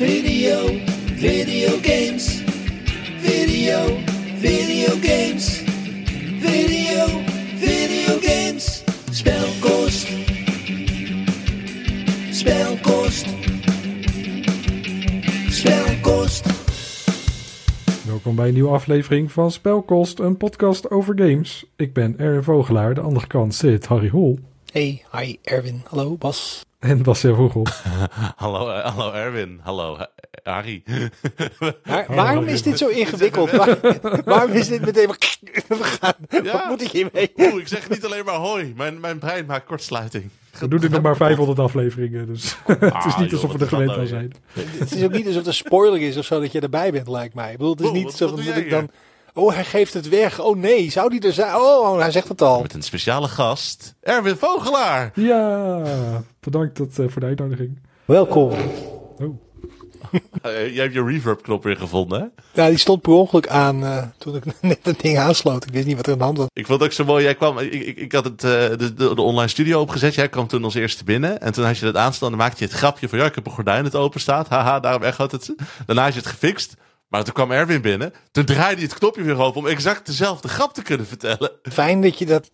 Video, video games. Video, video games. Video, video games. Spelkost. Spelkost. Spelkost. Welkom bij een nieuwe aflevering van Spelkost, een podcast over games. Ik ben Erwin Vogelaar, de andere kant zit Harry Hol Hey, hi Erwin. Hallo Bas. En Bas Vogel. Hallo, eh, hallo Erwin. Hallo eh, Harry. Maar waarom is dit zo ingewikkeld? Waar- waarom is dit meteen... We gaan, Ja. Wat moet ik hiermee? Oeh, ik zeg niet alleen maar hoi. Mijn, mijn brein maakt kortsluiting. We doen dit nog maar 500 afleveringen, dus het is Ah, niet joh, alsof we er gewend gaat aan nou zijn. Het is ook niet alsof het een spoiler is of zo dat je erbij bent, lijkt mij. Ik bedoel, het is niet wat- zo wat dat ik dan... Oh, hij geeft het weg. Oh nee, zou die er zijn? Oh, hij zegt het al. Met een speciale gast. Erwin Vogelaar. Ja, bedankt dat, eh, voor de uitnodiging. Welkom. Oh, Eh, jij hebt je reverb knop weer gevonden hè? Nou, die stond per ongeluk aan eh, toen ik net het ding aansloot. Ik wist niet wat er aan de hand was. Ik vond het ook zo mooi. Jij kwam, ik, ik, ik had het, eh, de, de, de online studio opgezet. Jij kwam toen als eerste binnen. En toen had je dat aanstaan. Dan maakte je het grapje van ja, ik heb een gordijn dat open staat. Haha, daarom echoot het. Daarna had je het gefixt. Maar toen kwam Erwin binnen. Toen draaide hij het knopje weer open om exact dezelfde grap te kunnen vertellen. Fijn dat je dat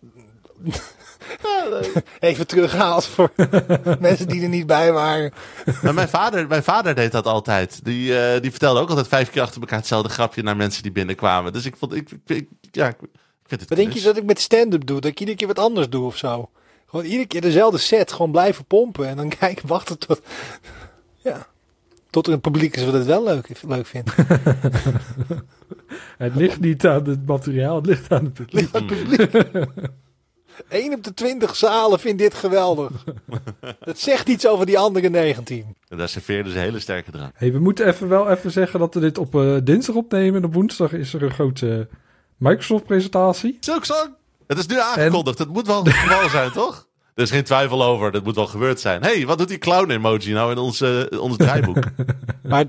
even terughaalt voor mensen die er niet bij waren. Maar mijn vader, mijn vader deed dat altijd. Die, eh, die vertelde ook altijd vijf keer achter elkaar hetzelfde grapje naar mensen die binnenkwamen. Dus ik vond, ik, ja, ik vind het Wat denk je dat ik met stand-up doe? Dat ik iedere keer wat anders doe of zo? Gewoon iedere keer dezelfde set, gewoon blijven pompen en dan kijken, wachten tot... Ja, tot er een publiek is wat het wel leuk, leuk vindt. het ligt niet aan het materiaal, het ligt aan het publiek. Ligt aan het publiek. 1 op de 20 zalen vindt dit geweldig. Dat zegt iets over die andere 19. En daar serveerden ze hele sterke drank. Hey, we moeten even wel even zeggen dat we dit op eh, dinsdag opnemen. En op woensdag is er een grote Microsoft-presentatie. Silksong! Het is nu aangekondigd. Het moet wel geval zijn, toch? Er is geen twijfel over. Dat moet wel gebeurd zijn. hey, wat doet die clown-emoji nou in ons, ons draaiboek? Maar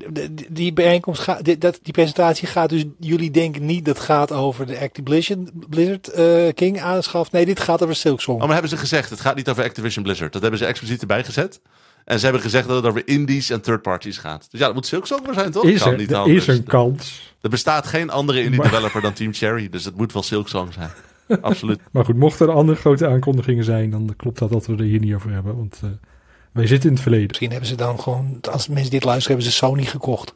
die bijeenkomst gaat, die, dat, die presentatie gaat dus, jullie denken niet dat het gaat over de Activision Blizzard eh, King aanschaf. Nee, dit gaat over Silksong. Oh, maar hebben ze gezegd, het gaat niet over Activision Blizzard. Dat hebben ze expliciet erbij gezet. En ze hebben gezegd dat het over indies en third parties gaat. Dus ja, dat moet Silksong maar zijn, toch? Is Kan er, niet er anders. is een kans. Er bestaat geen andere indie Maar- developer dan Team Cherry. Dus het moet wel Silksong zijn. Absoluut. Maar goed, mochten er andere grote aankondigingen zijn, dan klopt dat dat we er hier niet over hebben. Want eh, wij zitten in het verleden. Misschien hebben ze dan gewoon, als mensen dit luisteren, hebben ze Sony gekocht.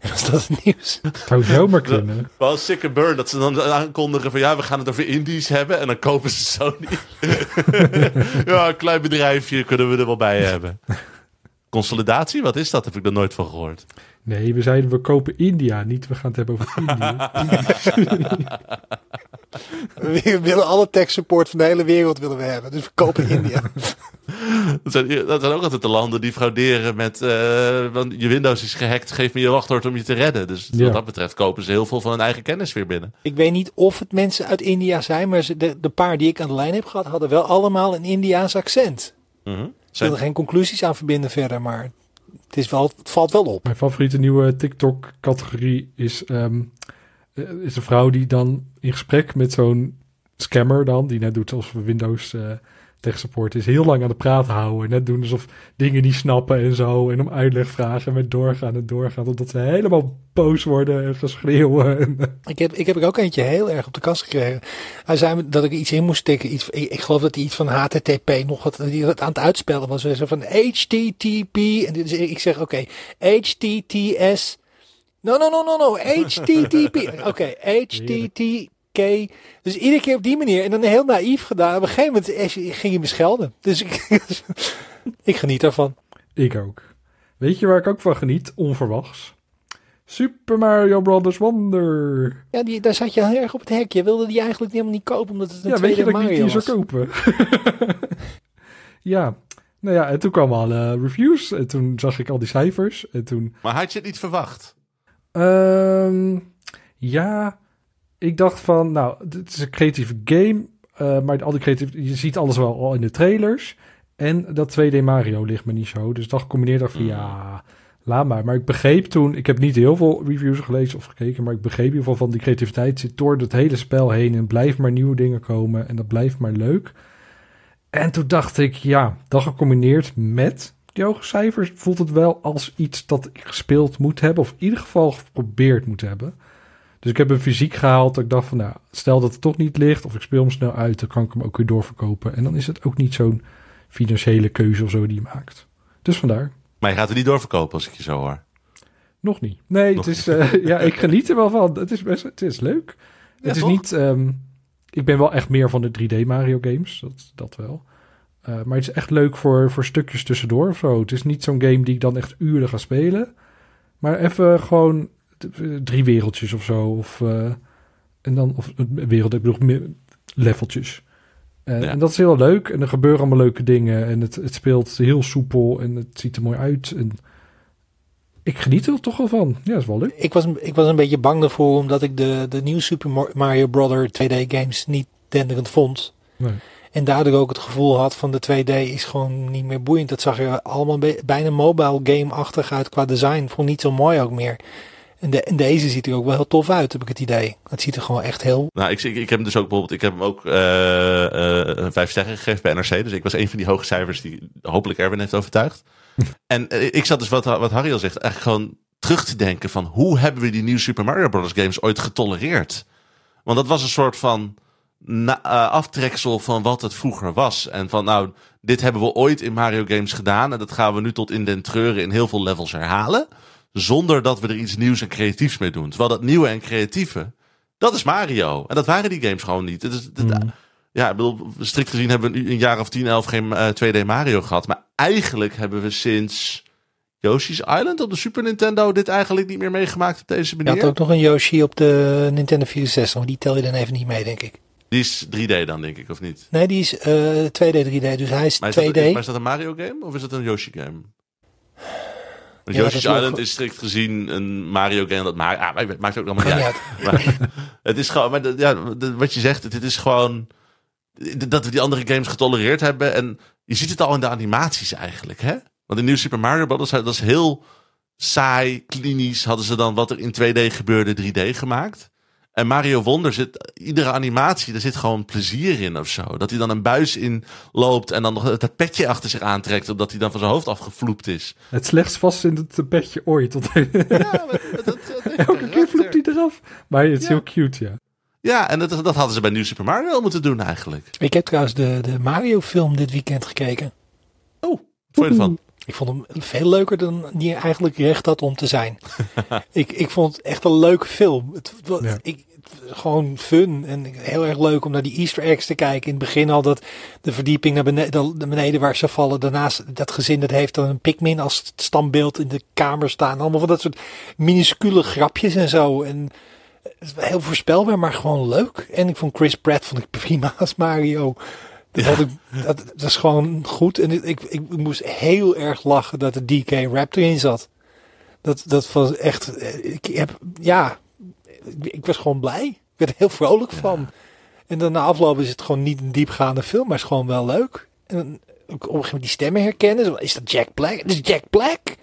En als dat het nieuws. Het zou zomaar kunnen. Wel sick and burn dat ze dan aankondigen van ja, we gaan het over indies hebben. En dan kopen ze Sony. ja, een klein bedrijfje kunnen we er wel bij hebben. Consolidatie, wat is dat? Heb ik er nooit van gehoord. Nee, we zeiden we kopen India, niet we gaan het hebben over India. We willen alle tech support van de hele wereld willen we hebben. Dus we kopen India. Dat zijn, dat zijn ook altijd de landen die frauderen met... eh, want je Windows is gehackt, geef me je wachtwoord om je te redden. Dus Ja. wat dat betreft kopen ze heel veel van hun eigen kennis weer binnen. Ik weet niet of het mensen uit India zijn, maar ze- de, de paar die ik aan de lijn heb gehad, hadden wel allemaal een Indiaans accent. Ik wil Zijn, er geen conclusies aan verbinden verder, maar het, is wel, het valt wel op. Mijn favoriete nieuwe TikTok-categorie is, ehm, eh, is een vrouw die dan in gesprek met zo'n scammer dan, die net doet alsof Windows eh tech support is, heel lang aan de praat houden. Net doen alsof dingen niet snappen en zo. En om uitleg vragen met doorgaan en doorgaan. Totdat ze helemaal boos worden en gaan schreeuwen. En, Ik heb, ik heb er ook eentje heel erg op de kast gekregen. Hij zei dat ik iets in moest stikken. Iets, ik, geloof dat hij iets van HTTP nog wat, die aan het uitspellen was. Zei van HTTP. En is, ik zeg oké, HTTS. No, no, no, no, no. HTTP. Oké, HTTK. Dus iedere keer op die manier. En dan heel naïef gedaan. Op een gegeven moment ging hij me schelden. Dus ik, ik geniet daarvan. ik ook. Weet je waar ik ook van geniet? Onverwachts. Super Mario Brothers Wonder. Ja, die, daar zat je heel erg op het hek. Je wilde die eigenlijk helemaal niet kopen. Omdat het een Ja, weet je tweede dat ik die zou kopen? ja, nou ja, en toen kwamen alle reviews. En toen zag ik al die cijfers. En toen, maar had je het niet verwacht? Ehm, ja, ik dacht van, nou, het is een creatieve game. eh, maar al die creatieve, je ziet alles wel al in de trailers. En dat 2D Mario ligt me niet zo. Dus dat gecombineerd dacht van, Mm. ja, laat maar. Maar ik begreep toen, ik heb niet heel veel reviews gelezen of gekeken. Maar ik begreep in ieder geval van die creativiteit zit door het hele spel heen. En blijft maar nieuwe dingen komen. En dat blijft maar leuk. En toen dacht ik, ja, dat gecombineerd met die hoge cijfers voelt het wel als iets dat ik gespeeld moet hebben. Of in ieder geval geprobeerd moet hebben. Dus ik heb een fysiek gehaald. Dat ik dacht van nou, stel dat het toch niet ligt. Of ik speel hem snel uit. Dan kan ik hem ook weer doorverkopen. En dan is het ook niet zo'n financiële keuze of zo die je maakt. Dus vandaar. Maar je gaat er niet doorverkopen als ik je zo hoor. Nog niet. Nee, Nog het is, eh, ja, ik geniet er wel van. Het is best, het is leuk. Ja, het is toch? niet, ehm, ik ben wel echt meer van de 3D Mario games, dat, dat wel. Eh, maar het is echt leuk voor, voor stukjes tussendoor of zo. Het is niet zo'n game die ik dan echt uren ga spelen. Maar even gewoon drie wereldjes of zo. Of, eh, en dan, of een wereld, ik bedoel, meer leveltjes. Eh, Ja. En dat is heel leuk. En er gebeuren allemaal leuke dingen. En het, het speelt heel soepel. En het ziet er mooi uit. En ik geniet er toch wel van. Ja, is wel leuk. Ik was, ik was een beetje bang ervoor omdat ik de, de nieuwe Super Mario Brother 2D games niet denderend vond. Nee. En daardoor ook het gevoel had van de 2D is gewoon niet meer boeiend. Dat zag er allemaal bijna mobile game-achtig uit qua design. Vond niet zo mooi ook meer. En, de, en deze ziet er ook wel heel tof uit, heb ik het idee. Het ziet er gewoon echt heel... Nou, ik, ik, ik heb hem dus ook bijvoorbeeld, ik heb hem ook eh, eh, een vijf sterren gegeven bij NRC. Dus ik was een van die hoge cijfers die hopelijk Erwin heeft overtuigd. en eh, ik zat dus, wat, wat Harry al zegt, eigenlijk gewoon terug te denken van hoe hebben we die nieuwe Super Mario Bros. games ooit getolereerd? Want dat was een soort van na- eh, aftreksel van wat het vroeger was. En van nou, dit hebben we ooit in Mario games gedaan. En dat gaan we nu tot in den treuren in heel veel levels herhalen. Zonder dat we er iets nieuws en creatiefs mee doen. Terwijl dat nieuwe en creatieve, dat is Mario. En dat waren die games gewoon niet. Het is, het- Mm. Ja, ik bedoel, strikt gezien hebben we nu een jaar of 10, 11 geen eh, 2D Mario gehad. Maar eigenlijk hebben we sinds Yoshi's Island op de Super Nintendo dit eigenlijk niet meer meegemaakt op deze Je manier. had ook nog een Yoshi op de Nintendo 64, maar die tel je dan even niet mee, denk ik. Die is 3D dan, denk ik, of niet? Nee, die is eh 2D, 3D, dus hij is Maar is, 2D. dat, is, maar is dat een Mario game of is dat een Yoshi game? Want Ja, Yoshi's Island nog- is strikt gezien een Mario game dat maakt, ah, maar het maakt ook allemaal Maakt niet uit. Maar, het is gewoon, maar ja, wat je zegt, het, het is gewoon dat we die andere games getolereerd hebben. En je ziet het al in de animaties eigenlijk, hè? Want in New Super Mario Bros. dat is heel saai, klinisch. Hadden ze dan wat er in 2D gebeurde 3D gemaakt. En Mario Wonder zit, iedere animatie, daar zit gewoon plezier in of zo. Dat hij dan een buis in loopt en dan nog dat petje achter zich aantrekt, omdat hij dan van zijn hoofd afgevloept is. Het slechtst vast in het bedje ooit. Tot Ja, maar dat, dat, Elke keer vloept hij eraf. Maar het is Ja. heel cute, ja. Ja, en dat, dat hadden ze bij New Super Mario wel moeten doen eigenlijk. Ik heb trouwens de, de Mario film dit weekend gekeken. Oh, wat vond je ervan? Ik vond hem veel leuker dan die eigenlijk recht had om te zijn. ik, ik vond het echt een leuke film. Het, Ja. ik, het- gewoon fun en heel erg leuk om naar die Easter eggs te kijken. In het begin al dat de verdieping naar beneden, naar beneden waar ze vallen. Daarnaast dat gezin dat heeft dan een Pikmin als standbeeld in de kamer staan. Allemaal van dat soort minuscule grapjes en zo. En het is heel voorspelbaar, maar gewoon leuk. En ik vond Chris Pratt vond ik prima als Mario. Dat, had ik, dat, dat is gewoon goed. En ik, ik, ik moest heel erg lachen dat de DK Rap erin zat. Dat, dat was echt. eh, Ik heb, ja, ik, ik was gewoon blij. Ik werd er heel vrolijk van. En dan na afloop is het gewoon niet een diepgaande film, maar is gewoon wel leuk. En op een gegeven moment die stemmen herkennen. Zo, Is dat Jack Black? Dat is Jack Black.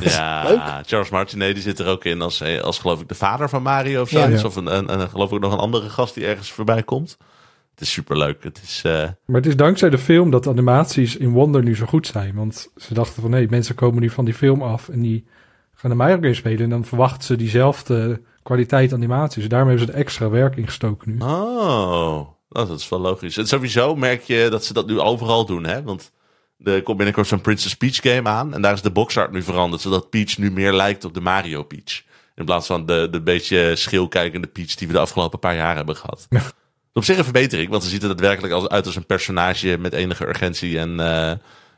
Ja, leuk. Charles Martinet die zit er ook in als, als geloof ik de vader van Mario of Ja. zoiets. Ja. Of een, een, een- geloof ik nog een andere gast die ergens voorbij komt. Het is superleuk. Het is, eh, Maar het is dankzij de film dat de animaties in Wonder nu zo goed zijn. Want ze dachten van, hé, mensen komen nu van die film af en die gaan de Mario Game spelen. En dan verwachten ze diezelfde kwaliteit animaties. Daarom hebben ze er extra werk in gestoken nu. Oh, nou, dat is wel logisch. En sowieso merk je dat ze dat nu overal doen, hè? Want er komt binnenkort zo'n Princess Peach game aan. En daar is de boxart nu veranderd, zodat Peach nu meer lijkt op de Mario Peach. In plaats van de, de beetje schilkijkende Peach die we de afgelopen paar jaar hebben gehad. Op zich een verbetering, want ze ziet er daadwerkelijk als, uit als een personage met enige urgentie en eh,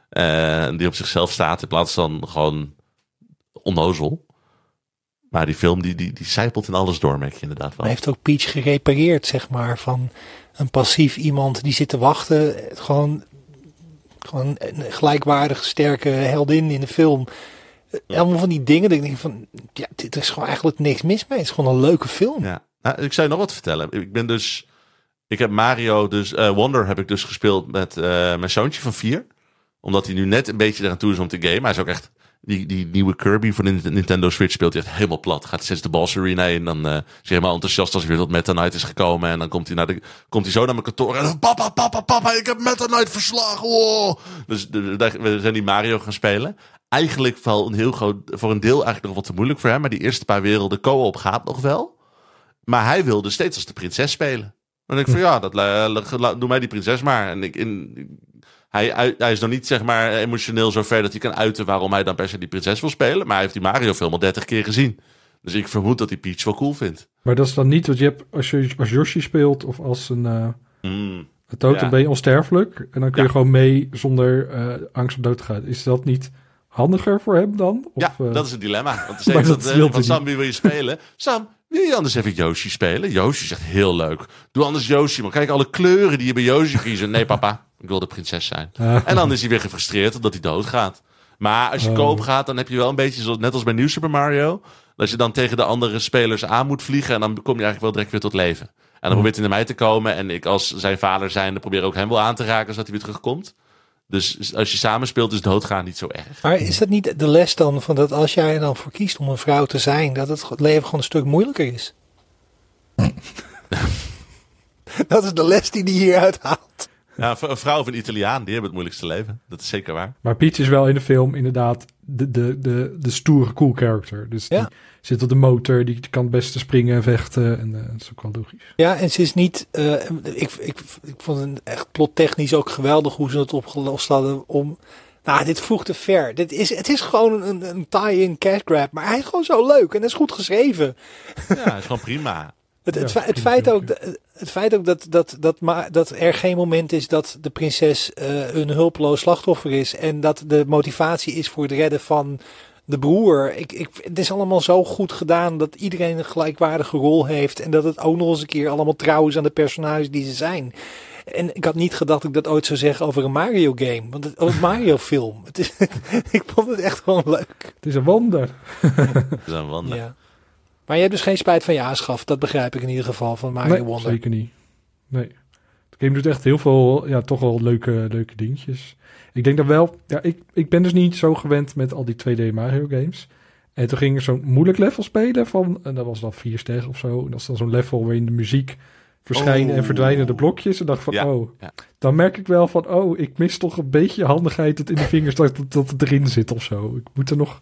eh, die op zichzelf staat in plaats van gewoon onnozel. Maar die film die, die, die zijpelt in alles door, merk je inderdaad wel. Maar heeft ook Peach gerepareerd, zeg maar. Van een passief iemand die zit te wachten. Gewoon, gewoon een gelijkwaardige, sterke heldin in de film. Ja. Allemaal van die dingen. Dat ik denk van, ja, dit is gewoon eigenlijk niks mis mee. Het is gewoon een leuke film. Ja, nou, ik zou je nog wat vertellen. Ik ben dus, ik heb Mario, dus eh, Wonder heb ik dus gespeeld met eh, mijn zoontje van vier, omdat hij nu net een beetje eraan toe is om te gamen. Hij is ook echt die, die nieuwe Kirby van de Nintendo Switch speelt hij echt helemaal plat. Gaat steeds de Boss Arena in. Dan eh, is hij helemaal enthousiast als hij weer tot Meta Knight is gekomen. En dan komt hij, naar de, komt hij zo naar mijn kantoor. En dan, papa, papa, papa, ik heb Meta Knight verslagen. Wow. Dus de- daar- we zijn die Mario gaan spelen. Eigenlijk wel een heel groot, voor een deel eigenlijk nog wat te moeilijk voor hem. Maar die eerste paar werelden co-op gaat nog wel. Maar hij wilde steeds als de prinses spelen. Dan denk ik van ja, dat, la- doe mij die prinses maar. En ik, in, hij, hij is nog niet zeg maar emotioneel zo ver dat hij kan uiten waarom hij dan per se die prinses wil spelen. Maar hij heeft die Mario film al 30 keer gezien. Dus ik vermoed dat hij Peach wel cool vindt. Maar dat is dan niet wat je hebt als je als Yoshi speelt of als een Mm. een dood, Ja. dan ben je onsterfelijk. En dan kun je Ja. gewoon mee zonder eh, angst om dood te gaan. Is dat niet handiger voor hem dan? Of, ja, eh, dat is een dilemma. Want dan zeggen dat wil van Sam, wie wil je spelen? Sam, wil je anders even Yoshi spelen? Yoshi zegt heel leuk. Doe anders Yoshi, maar kijk alle kleuren die je bij Yoshi kiezen. Nee papa, ik wil de prinses zijn. En dan is hij weer gefrustreerd omdat hij doodgaat. Maar als je Oh. koop gaat, dan heb je wel een beetje, zoals, net als bij New Super Mario... dat je dan tegen de andere spelers aan moet vliegen... en dan kom je eigenlijk wel direct weer tot leven. En dan probeert hij naar mij te komen... en ik als zijn vader zijn, probeer ook hem wel aan te raken... zodat hij weer terugkomt. Dus als je samen speelt, is doodgaan niet zo erg. Maar is dat niet de les dan van dat als jij er dan voor kiest om een vrouw te zijn, dat het leven gewoon een stuk moeilijker is? dat is de les die die hieruit haalt. Ja, een vrouw of een Italiaan, die hebben het moeilijkste leven. Dat is zeker waar. Maar Peach is wel in de film inderdaad de, de, de, de stoere cool character. Dus Ja. die zit op de motor, die kan het beste springen en vechten. En eh, dat is ook wel logisch. Ja, en ze is niet. eh, ik, ik, ik vond het echt plottechnisch ook geweldig hoe ze het opgelost hadden om. Nou, dit voegt te ver. Dit is, het is gewoon een, een tie-in cash grab, maar hij is gewoon zo leuk en dat is goed geschreven. Ja, is gewoon prima. Het, het, Ja, fe- het, prima, feit ook, het feit ook dat, dat, dat, ma- dat er geen moment is dat de prinses eh, een hulpeloos slachtoffer is. En dat de motivatie is voor het redden van de broer. Ik, ik, het is allemaal zo goed gedaan dat iedereen een gelijkwaardige rol heeft. En dat het ook nog eens een keer allemaal trouw is aan de personages die ze zijn. En ik had niet gedacht dat ik dat ooit zou zeggen over een Mario game. Want het, een Mario film. Het is, ik vond het echt gewoon leuk. Het is een wonder. Dat is een wonder. Ja. Maar je hebt dus geen spijt van je aanschaf. Dat begrijp ik in ieder geval van Mario nee, Wonder. zeker niet. Nee. De game doet echt heel veel, ja, toch wel leuke, leuke dingetjes. Ik denk dat wel, ja, ik, ik ben dus niet zo gewend met al die 2D Mario games. En toen ging ik zo'n moeilijk level spelen van, en dat was dan vier sterren of zo. En dat is dan zo'n level waarin de muziek verschijnen en Oh. verdwijnen de blokjes. En dacht van, Ja, oh, ja. dan merk ik wel van, oh, ik mis toch een beetje handigheid het in de vingers dat, dat het erin zit of zo. Ik moet er nog een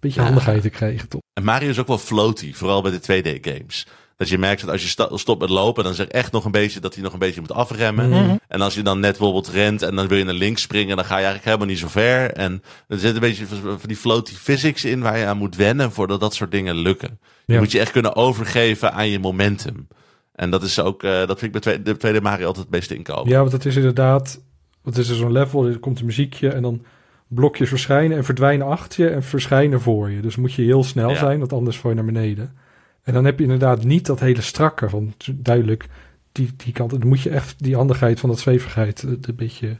beetje Ja. handigheid in krijgen, toch? En Mario is ook wel floaty, vooral bij de 2D-games. Dat je merkt dat als je stopt met lopen, dan zeg echt nog een beetje dat hij nog een beetje moet afremmen. Mhm. En als je dan net bijvoorbeeld rent en dan wil je naar links springen, dan ga je eigenlijk helemaal niet zo ver. En er zit een beetje van die floaty physics in waar je aan moet wennen voordat dat soort dingen lukken. Je Ja. moet je echt kunnen overgeven aan je momentum. En dat is ook, eh, dat vind ik bij de tweede Mario altijd het beste inkomen. Ja, want het is inderdaad. Wat is er zo'n level? Er komt een muziekje en dan blokjes verschijnen en verdwijnen achter je en verschijnen voor je. Dus moet je heel snel Ja. zijn, want anders val je naar beneden. En dan heb je inderdaad niet dat hele strakke van duidelijk die, die kant. Dan moet je echt die handigheid van dat zwevigheid eh, een beetje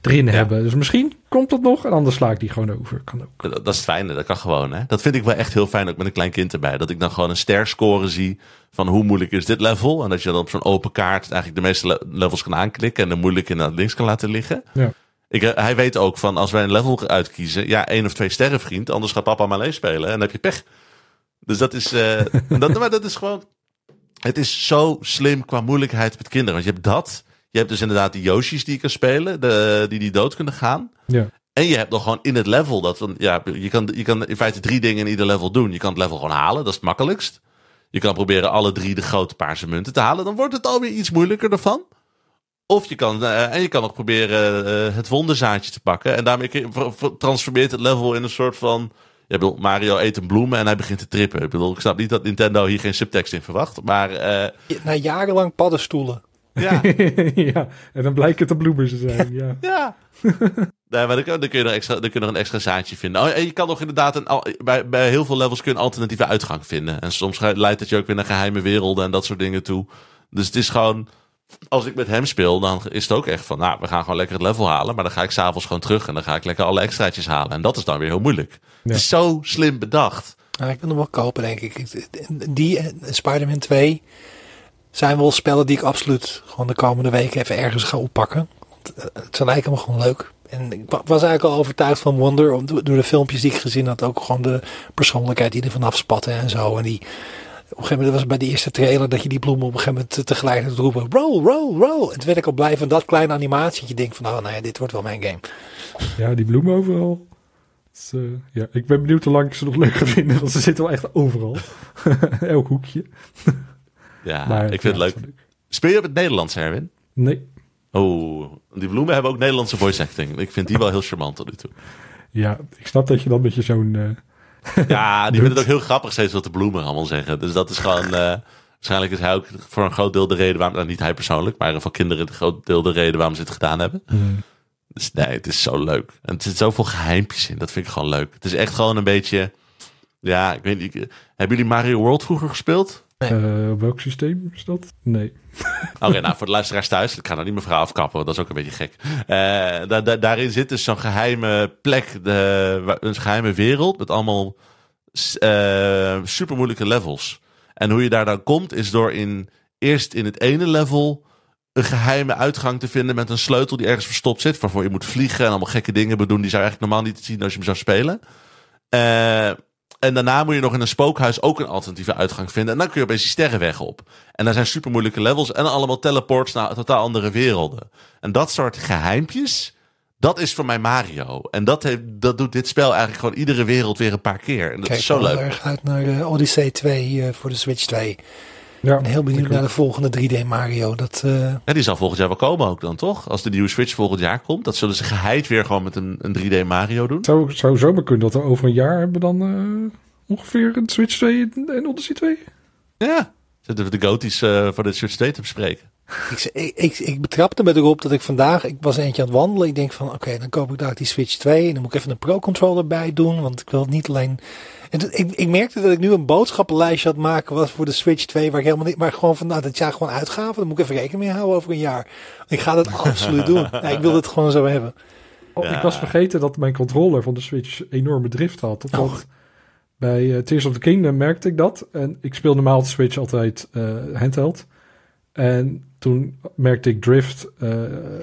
erin Ja. hebben. Dus misschien komt dat nog en anders sla ik die gewoon over. Kan ook. Dat, dat is het fijne, dat kan gewoon. Hè? Dat vind ik wel echt heel fijn, ook met een klein kind erbij. Dat ik dan gewoon een ster score zie van hoe moeilijk is dit level. En dat je dan op zo'n open kaart eigenlijk de meeste le- levels kan aanklikken. En de moeilijke naar links kan laten liggen. Ja. Ik, eh, hij weet ook van als wij een level uitkiezen, ja, één of twee sterren vriend. Anders gaat papa maar alleen spelen en dan heb je pech. Dus dat is, eh, dat, maar dat is gewoon, het is zo slim qua moeilijkheid met kinderen. Want je hebt dat, je hebt dus inderdaad die Yoshi's die je kan spelen, de, die die dood kunnen gaan. Ja. En je hebt nog gewoon in het level dat van, ja, je kan, je kan in feite drie dingen in ieder level doen. Je kan het level gewoon halen, dat is het makkelijkst. Je kan proberen alle drie de grote paarse munten te halen. Dan wordt het alweer iets moeilijker ervan. Of je kan, eh, en je kan nog proberen eh, het wonderzaadje te pakken. En daarmee transformeert het level in een soort van... Ja, ik bedoel, Mario eet een bloem en hij begint te trippen. Ik bedoel, ik snap niet dat Nintendo hier geen subtekst in verwacht. Maar eh, Na jarenlang paddenstoelen. ja, ja, en dan blijkt het de bloemen te zijn. Ja. Ja. nee, maar dan, kun- dan kun je nog extra, dan kun je nog een extra zaadje vinden. Oh, en je kan nog inderdaad een, bij, bij heel veel levels kun je een alternatieve uitgang vinden. En soms leidt het je ook weer naar geheime werelden en dat soort dingen toe. Dus het is gewoon, als ik met hem speel, dan is het ook echt van, nou, we gaan gewoon lekker het level halen. Maar dan ga ik s'avonds gewoon terug en dan ga ik lekker alle extraatjes halen. En dat is dan weer heel moeilijk. Ja. Het is zo slim bedacht. Nou, ik wil hem wel kopen, denk ik. Die en Spider-Man 2 zijn wel spellen die ik absoluut gewoon de komende weken even ergens ga oppakken. Want, eh, Ze lijken me gewoon leuk. En ik wa- was eigenlijk al overtuigd van Wonder om- door de filmpjes die ik gezien had. Ook gewoon de persoonlijkheid die er vanaf spatte en zo. En die, een gegeven moment was het bij de eerste trailer dat je die bloemen op een gegeven moment tegelijkertijd roepen. Roll, roll, roll. En toen werd ik al blij van dat kleine animatie. Je denkt van, oh nou ja, dit wordt wel mijn game. Ja, die bloemen overal. Dus, eh, ja, ik ben benieuwd hoe lang ik ze nog leuk ga vinden. Want ze zitten wel echt overal. Elk hoekje. Ja, Maar, ik vind ja, het leuk. Speel je op het Nederlands, Erwin? Nee. Oh, die bloemen hebben ook Nederlandse voice acting. Ik vind die wel heel charmant tot nu toe. Ja, ik snap dat je dan met je zo'n... eh, Ja, die vinden het ook heel grappig steeds wat de bloemen allemaal zeggen. Dus dat is gewoon... eh, waarschijnlijk is hij ook voor een groot deel de reden waarom... Nou, niet hij persoonlijk, maar van kinderen een groot deel de reden waarom ze het gedaan hebben. Dus nee, het is zo leuk. En er zit zoveel geheimpjes in. Dat vind ik gewoon leuk. Het is echt gewoon een beetje... Ja, ik weet niet. ik- hebben jullie Mario World vroeger gespeeld? Eh, op welk systeem is dat? Nee. Oké, nou voor de luisteraars thuis, ik ga nou niet mijn verhaal afkappen, dat is ook een beetje gek. Eh, da- da- daarin zit dus zo'n geheime plek, de, een geheime wereld met allemaal uh, super moeilijke levels. En hoe je daar dan komt, is door in, eerst in het ene level een geheime uitgang te vinden met een sleutel die ergens verstopt zit, waarvoor je moet vliegen en allemaal gekke dingen bedoelen. Die zou je eigenlijk normaal niet zien als je hem zou spelen. Eh, en daarna moet je nog in een spookhuis ook een alternatieve uitgang vinden. En dan kun je opeens die sterrenweg op. En daar zijn super moeilijke levels en allemaal teleports naar totaal andere werelden. En dat soort geheimpjes, dat is voor mij Mario. En dat, heeft, dat doet dit spel eigenlijk gewoon iedere wereld weer een paar keer. En dat Kijk is zo leuk. erg uit naar eh, Odyssey 2 eh, voor de Switch 2. Ik Ja, ben heel benieuwd ik naar de volgende 3D Mario. Dat, eh, Ja, die zal volgend jaar wel komen ook dan, toch? Als de nieuwe Switch volgend jaar komt. Dat zullen ze geheid weer gewoon met een, een 3D Mario doen. Zou, zou zomaar kunnen dat we over een jaar hebben dan eh, ongeveer een Switch 2 en Odyssey 2. Ja. Zitten we de goties eh, voor de Switch 2 te bespreken. Ik, ik, ik, ik betrapte me erop dat ik vandaag, ik was eentje aan het wandelen. Ik denk van, oké, dan koop ik daar die Switch 2. En dan moet ik even een Pro-controller bij doen. Want ik wil het niet alleen... En ik, ik merkte dat ik nu een boodschappenlijstje het maken was voor de Switch 2. Waar ik helemaal niet, maar gewoon van, nou, dat jaar gewoon uitgaven. Daar moet ik even rekening mee houden over een jaar. Ik ga dat absoluut doen. Ja, ik wil het gewoon zo hebben. Oh, Ja. Ik was vergeten dat mijn controller van de Switch enorme drift had. Totdat Oh. bij eh, Tears of the Kingdom merkte ik dat. En ik speel normaal de Switch altijd eh, handheld. En toen merkte ik drift eh,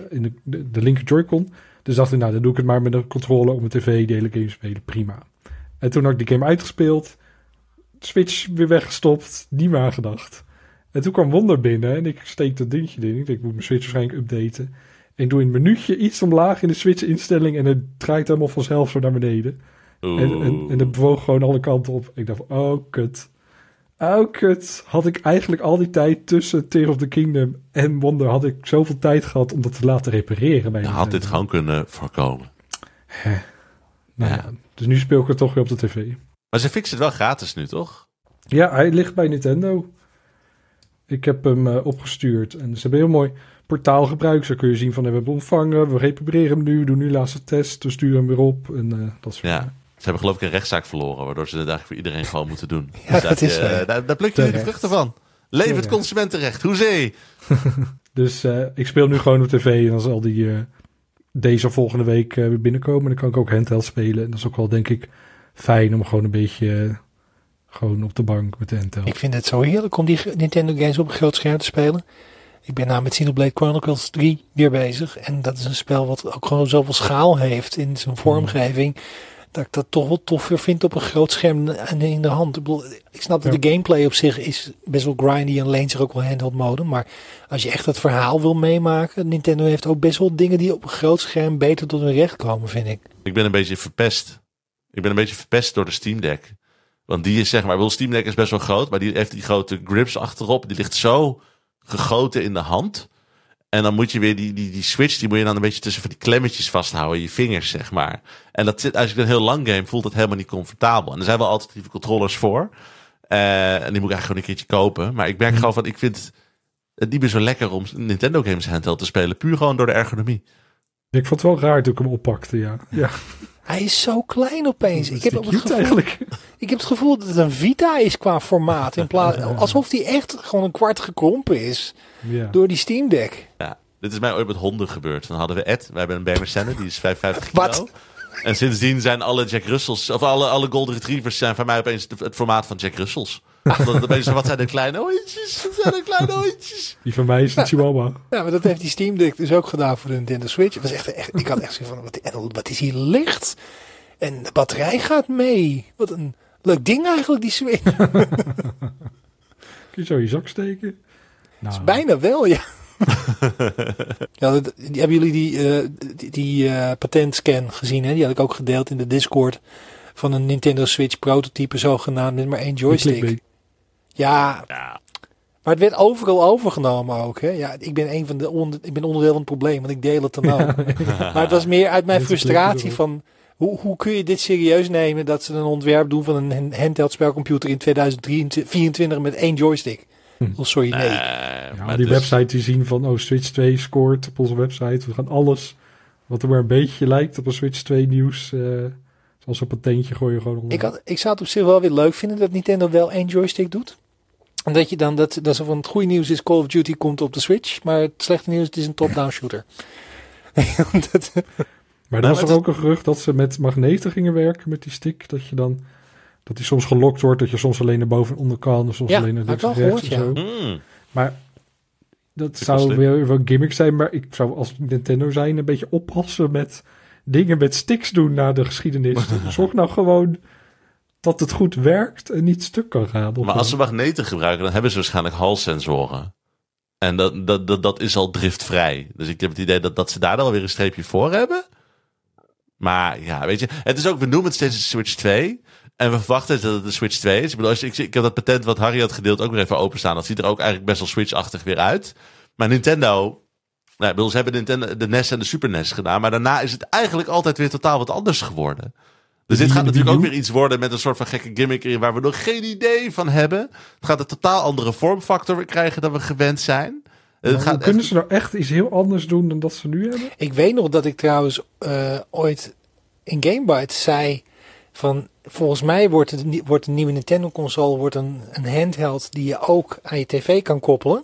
in de, de, de linker Joy-Con. Dus dacht ik, nou dan doe ik het maar met een controller op mijn tv, de hele game spelen, prima. En toen had ik die game uitgespeeld, Switch weer weggestopt, niet meer aangedacht. En toen kwam Wonder binnen en ik steek dat dingetje in. Ik denk, ik moet mijn Switch waarschijnlijk updaten. En doe in het minuutje iets omlaag in de Switch-instelling en het draait helemaal vanzelf zo naar beneden. En, en, en het bewoog gewoon alle kanten op. Ik dacht, oh kut. Oh kut. Had ik eigenlijk al die tijd tussen Tears of the Kingdom en Wonder... had ik zoveel tijd gehad om dat te laten repareren. Bij Je had dit gewoon kunnen voorkomen. Nou Ja. ja, dus nu speel ik het toch weer op de tv. Maar ze fixen het wel gratis nu, toch? Ja, hij ligt bij Nintendo. Ik heb hem eh, opgestuurd. En ze hebben heel mooi portaal gebruikt. Zo kun je zien van, we hebben ontvangen. We repareren hem nu. We doen nu laatste test. We sturen hem weer op. En eh, dat soort Ja. dingen. Ze hebben geloof ik een rechtszaak verloren, waardoor ze het eigenlijk voor iedereen gewoon moeten doen. Ja, Dus dat daar, is je, eh, daar, daar pluk je nu de vruchten van. Leef het Terecht. consumentenrecht. Hoezee! Dus eh, ik speel nu gewoon op tv. En dan zal die eh, deze of volgende week weer binnenkomen. En dan kan ik ook handheld spelen. En dat is ook wel, denk ik, fijn om gewoon een beetje... gewoon op de bank met de handheld. Ik vind het zo heerlijk om die Nintendo games op een groot scherm te spelen. Ik ben nou met Xenoblade Chronicles 3 weer bezig. En dat is een spel wat ook gewoon zoveel schaal heeft in zijn vormgeving. Dat ik dat toch wel toffer vind op een groot scherm en in de hand. Ik, bedoel, ik snap dat Ja. de gameplay op zich is best wel grindy en leent zich ook wel handheld mode. Maar als je echt het verhaal wil meemaken. Nintendo heeft ook best wel dingen die op een groot scherm beter tot hun recht komen, vind ik. Ik ben een beetje verpest. Ik ben een beetje verpest door de Steam Deck. Want die is zeg maar, wel Steam Deck is best wel groot, maar die heeft die grote grips achterop. Die ligt zo gegoten in de hand. En dan moet je weer die, die, die switch, die moet je dan een beetje tussen van die klemmetjes vasthouden, je vingers zeg maar. En dat zit, als je een heel lang game, voelt dat helemaal niet comfortabel. En er zijn wel alternatieve controllers voor. Eh, en die moet ik eigenlijk gewoon een keertje kopen. Maar ik merk gewoon van, ik vind het niet meer zo lekker om Nintendo games handheld te spelen. Puur gewoon door de ergonomie. Ik vond het wel raar toen ik hem oppakte, ja. ja Hij is zo klein opeens. Ik heb, ook het gevoel, eigenlijk. Ik heb het gevoel dat het een Vita is qua formaat. In plaats, alsof die echt gewoon een kwart gekrompen is Ja. door die Steam Deck. Ja, dit is mij ooit met honden gebeurd. Dan hadden we Ed, we hebben een Berner Senne, die is 55 kilo. Wat? En sindsdien zijn alle Jack Russells, of alle, alle Golden Retrievers zijn van mij opeens het formaat van Jack Russells. Mensen, wat zijn de kleine hondjes? Wat zijn de kleine hondjes? Die van mij is een chihuahua. Ja, maar dat heeft die Steam Deck dus ook gedaan voor de Nintendo Switch. Het was echt, echt, ik had echt zoiets van, wat, wat is hier licht? En de batterij gaat mee. Wat een leuk ding eigenlijk, die Switch. Kun je zo je zak steken? Nou, Bijna wel, ja. ja dat- die- hebben jullie die, eh, die, die eh, patentscan gezien? Hè? Die had ik ook gedeeld in de Discord van een Nintendo Switch prototype zogenaamd met maar één joystick. Ja, Ja, maar het werd overal overgenomen ook. Hè? Ja, ik ben een van de onder, ik ben onderdeel van het probleem, want ik deel het dan ook. Maar het was meer uit mijn frustratie van hoe, hoe kun je dit serieus nemen dat ze een ontwerp doen van een handheld spelcomputer in 2024 met één joystick? Hm. Oh, sorry, nee. Eh, maar die dus- website die zien van, oh, Switch 2 scoort op onze website. We gaan alles wat er maar een beetje lijkt op een Switch 2 nieuws, eh zoals een patentje gooien gewoon onder. Ik, had, ik zou het op zich wel weer leuk vinden dat Nintendo wel één joystick doet. En dat je dan, dat, dat zo van het goede nieuws is Call of Duty komt op de Switch, maar het slechte nieuws het is een top-down shooter. dat, Maar Nou, er was maar er ook een gerucht dat ze met magneten gingen werken met die stick. Dat je dan, dat die soms gelokt wordt, dat je soms alleen naar boven en onder kan. Soms Ja, alleen naar links en rechts zo. Hmm. Maar dat zou weer wel gimmick zijn. Maar ik zou als Nintendo zijn een beetje oppassen met dingen met sticks doen naar de geschiedenis. Zorg nou gewoon dat het goed werkt en niet stuk kan gaan. Maar als ze magneten gebruiken, dan hebben ze waarschijnlijk halssensoren. En dat, dat, dat, dat is al driftvrij. Dus ik heb het idee dat, dat ze daar dan weer een streepje voor hebben. Maar ja, weet je, het is ook, we noemen het steeds een Switch 2. En we verwachten dat het een Switch 2 is. Ik bedoel, als je- ik, ik heb dat patent wat Harry had gedeeld ook weer even openstaan. Dat ziet er ook eigenlijk best wel Switch-achtig weer uit. Maar Nintendo, nou, ik bedoel, ze hebben Nintendo, de NES en de Super NES gedaan. Maar daarna is het eigenlijk altijd weer totaal wat anders geworden. Dus dit gaat de natuurlijk ook weer iets worden met een soort van gekke gimmick erin waar we nog geen idee van hebben. Het gaat een totaal andere vormfactor weer krijgen dan we gewend zijn. Gaat kunnen echt- ze nou echt iets heel anders doen dan dat ze nu hebben? ik weet nog dat ik trouwens eh, ooit in Gamebyte zei van volgens mij wordt, het, wordt een nieuwe Nintendo console wordt een, een handheld die je ook aan je tv kan koppelen.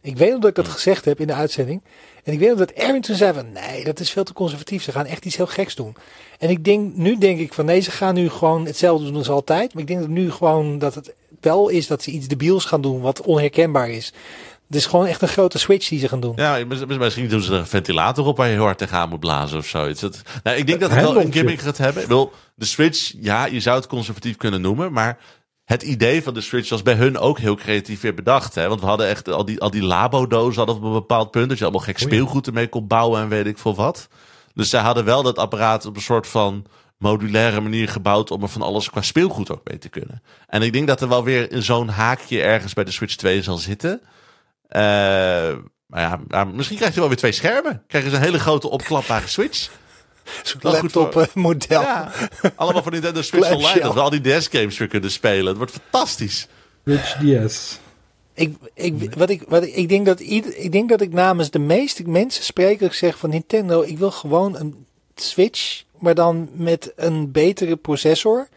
Ik weet nog dat ik dat gezegd heb in de uitzending. En ik weet nog dat Erwin toen zei van nee, dat is veel te conservatief. Ze gaan echt iets heel geks doen. En ik denk, nu denk ik van nee, ze gaan nu gewoon hetzelfde doen als altijd. Maar ik denk dat nu gewoon dat het wel is dat ze iets debiels gaan doen wat onherkenbaar is. Het is gewoon echt een grote switch die ze gaan doen. Ja, mis- mis- misschien doen ze er een ventilator op waar je heel hard tegenaan moet blazen of zoiets. Nou, ik denk dat het wel een gimmick gaat hebben. Ik wil de Switch, ja, je zou het conservatief kunnen noemen, maar het idee van de Switch was bij hun ook heel creatief weer bedacht. Hè? Want we hadden echt al die, al die Labo-dozen hadden op een bepaald punt, dat je allemaal gek ja. speelgoed ermee kon bouwen en weet ik veel wat. Dus zij hadden wel dat apparaat op een soort van modulaire manier gebouwd om er van alles qua speelgoed ook mee te kunnen. En ik denk dat er wel weer zo'n haakje ergens bij de Switch 2 zal zitten. Eh, maar ja, maar misschien krijg je wel weer twee schermen. Krijg je een hele grote opklapbare Switch. Zo'n Wel goed voor- laptop eh. Ja, allemaal van Nintendo Switch. Online. Dat we al die DS-games weer kunnen spelen. Het wordt fantastisch. Switch DS. Ik, ik, wat ik, wat ik, ik, denk dat ieder, ik denk dat ik namens de meeste mensen spreek. Dat ik zeg van Nintendo, ik wil gewoon een Switch. Maar dan met een betere processor.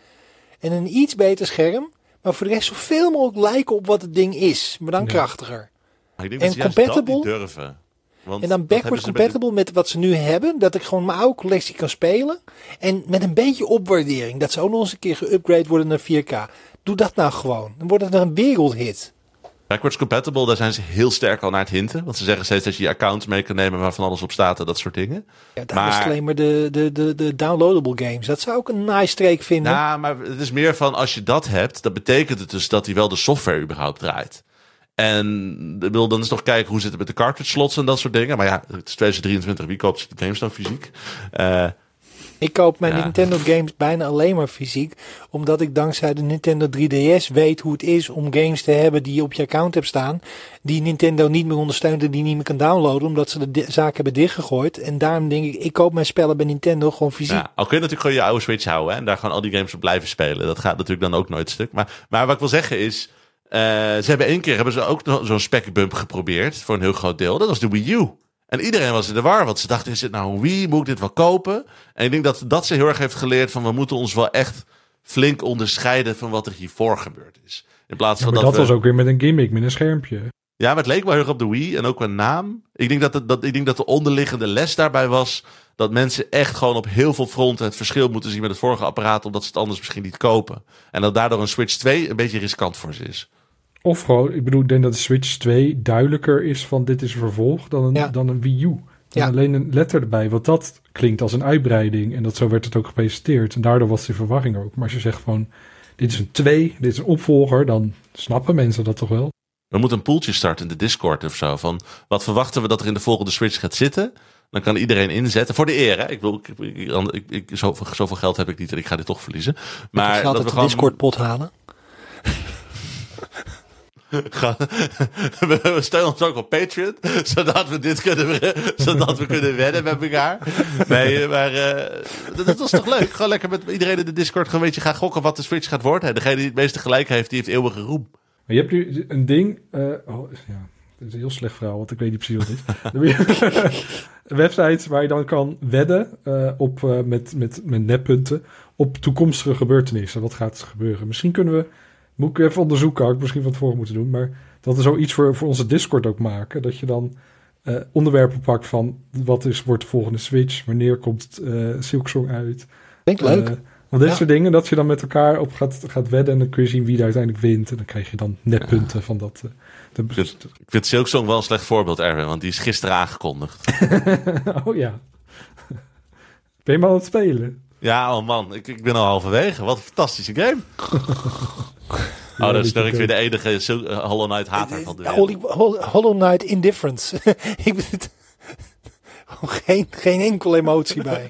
En een iets beter scherm. Maar voor de rest zoveel mogelijk lijken op wat het ding is. Maar dan Ja. krachtiger. Ik denk En dat ze juist dat compatible? durven. Want En dan dat backward hebben ze bij de- compatible met wat ze nu hebben. Dat ik gewoon mijn oude collectie kan spelen. En met een beetje opwaardering. Dat ze ook nog eens een keer geüpgrade worden naar 4K. Doe dat nou gewoon. Dan wordt het een wereldhit. Backwards compatible, daar zijn ze heel sterk al naar het hinten. Want ze zeggen steeds dat je je accounts mee kan nemen waarvan alles op staat en dat soort dingen. Ja, daar Maar- is alleen maar de, de, de, de downloadable games. Dat zou ik een nice streek vinden. Nou, maar het is meer van als je dat hebt, dan betekent het dus dat hij wel de software überhaupt draait. En wil dan eens nog kijken hoe zit het met de cartridge slots en dat soort dingen. Maar ja, het is 2023, wie koopt de games dan fysiek? Eh, ik koop mijn Ja. Nintendo games bijna alleen maar fysiek. Omdat ik dankzij de Nintendo 3DS weet hoe het is om games te hebben die je op je account hebt staan. Die Nintendo niet meer ondersteunt en die niet meer kan downloaden. Omdat ze de zaak hebben dichtgegooid. En daarom denk ik, ik koop mijn spellen bij Nintendo gewoon fysiek. Ja, al kun je natuurlijk gewoon je oude Switch houden hè, en daar gewoon al die games op blijven spelen. Dat gaat natuurlijk dan ook nooit stuk. Maar, maar wat ik wil zeggen is, eh, ze hebben één keer hebben ze ook zo'n spec bump geprobeerd voor een heel groot deel. Dat was de Wii U. En iedereen was in de war, want ze dachten, is dit nou een Wii? Moet ik dit wel kopen? En ik denk dat dat ze heel erg heeft geleerd van, we moeten ons wel echt flink onderscheiden van wat er hiervoor gebeurd is. In plaats Ja, van maar dat, dat we... was ook weer met een gimmick, met een schermpje. Ja, maar het leek wel heel erg op de Wii en ook qua naam. Ik denk dat, het, dat, ik denk dat de onderliggende les daarbij was dat mensen echt gewoon op heel veel fronten het verschil moeten zien met het vorige apparaat, omdat ze het anders misschien niet kopen. En dat daardoor een Switch 2 een beetje riskant voor ze is. Of gewoon, ik bedoel, ik denk dat de Switch 2 duidelijker is van dit is een vervolg dan een, Ja. dan een Wii U. Ja. alleen een letter erbij, want dat klinkt als een uitbreiding. En dat zo werd het ook gepresenteerd. En daardoor was die verwarring ook. Maar als je zegt van, dit is een 2, dit is een opvolger, dan snappen mensen dat toch wel. We moeten een poeltje starten in de Discord of zo. Van wat verwachten we dat er in de volgende Switch gaat zitten? Dan kan iedereen inzetten. Voor de eer, hè? Ik wil, ik, ik, ik, ik- zoveel, zoveel geld heb ik niet en ik ga dit toch verliezen. Maar dat altijd we de gewoon Discord pot halen. we, steunen ons ook op Patreon, zodat we dit kunnen, zodat we kunnen wedden met elkaar. Nee, maar eh, dat, dat was toch leuk? Gewoon lekker met iedereen in de Discord gewoon een beetje gaan gokken wat de Switch gaat worden. En degene die het meeste gelijk heeft, die heeft eeuwige roem. Maar je hebt nu een ding. eh, oh, ja, het is een heel slecht verhaal, want ik weet niet precies wat het Websites waar je dan kan wedden eh, op, eh, met, met, met neppunten op toekomstige gebeurtenissen. Wat gaat er gebeuren? Misschien kunnen we. Moet ik even onderzoeken, had ik misschien van tevoren moeten doen. Maar dat we zoiets voor, voor onze Discord ook maken. Dat je dan eh, onderwerpen pakt van wat is, wordt de volgende Switch? Wanneer komt eh Silksong uit? Vind ik leuk. Eh, want dit Ja. soort dingen, dat je dan met elkaar op gaat, gaat wedden en dan kun je zien wie er uiteindelijk wint. En dan krijg je dan netpunten van dat. de, Ik vind Silksong wel een slecht voorbeeld, Erwin, want die is gisteren aangekondigd. oh ja. Ben je maar aan het spelen? Ja, oh man, ik, ik ben al halverwege. Wat een fantastische game. Oh, dat is ik weer de enige eh, Hollow Knight hater van de wereld. Holy, Hol- Hollow Knight Indifference. ik ben geen, geen enkele emotie bij.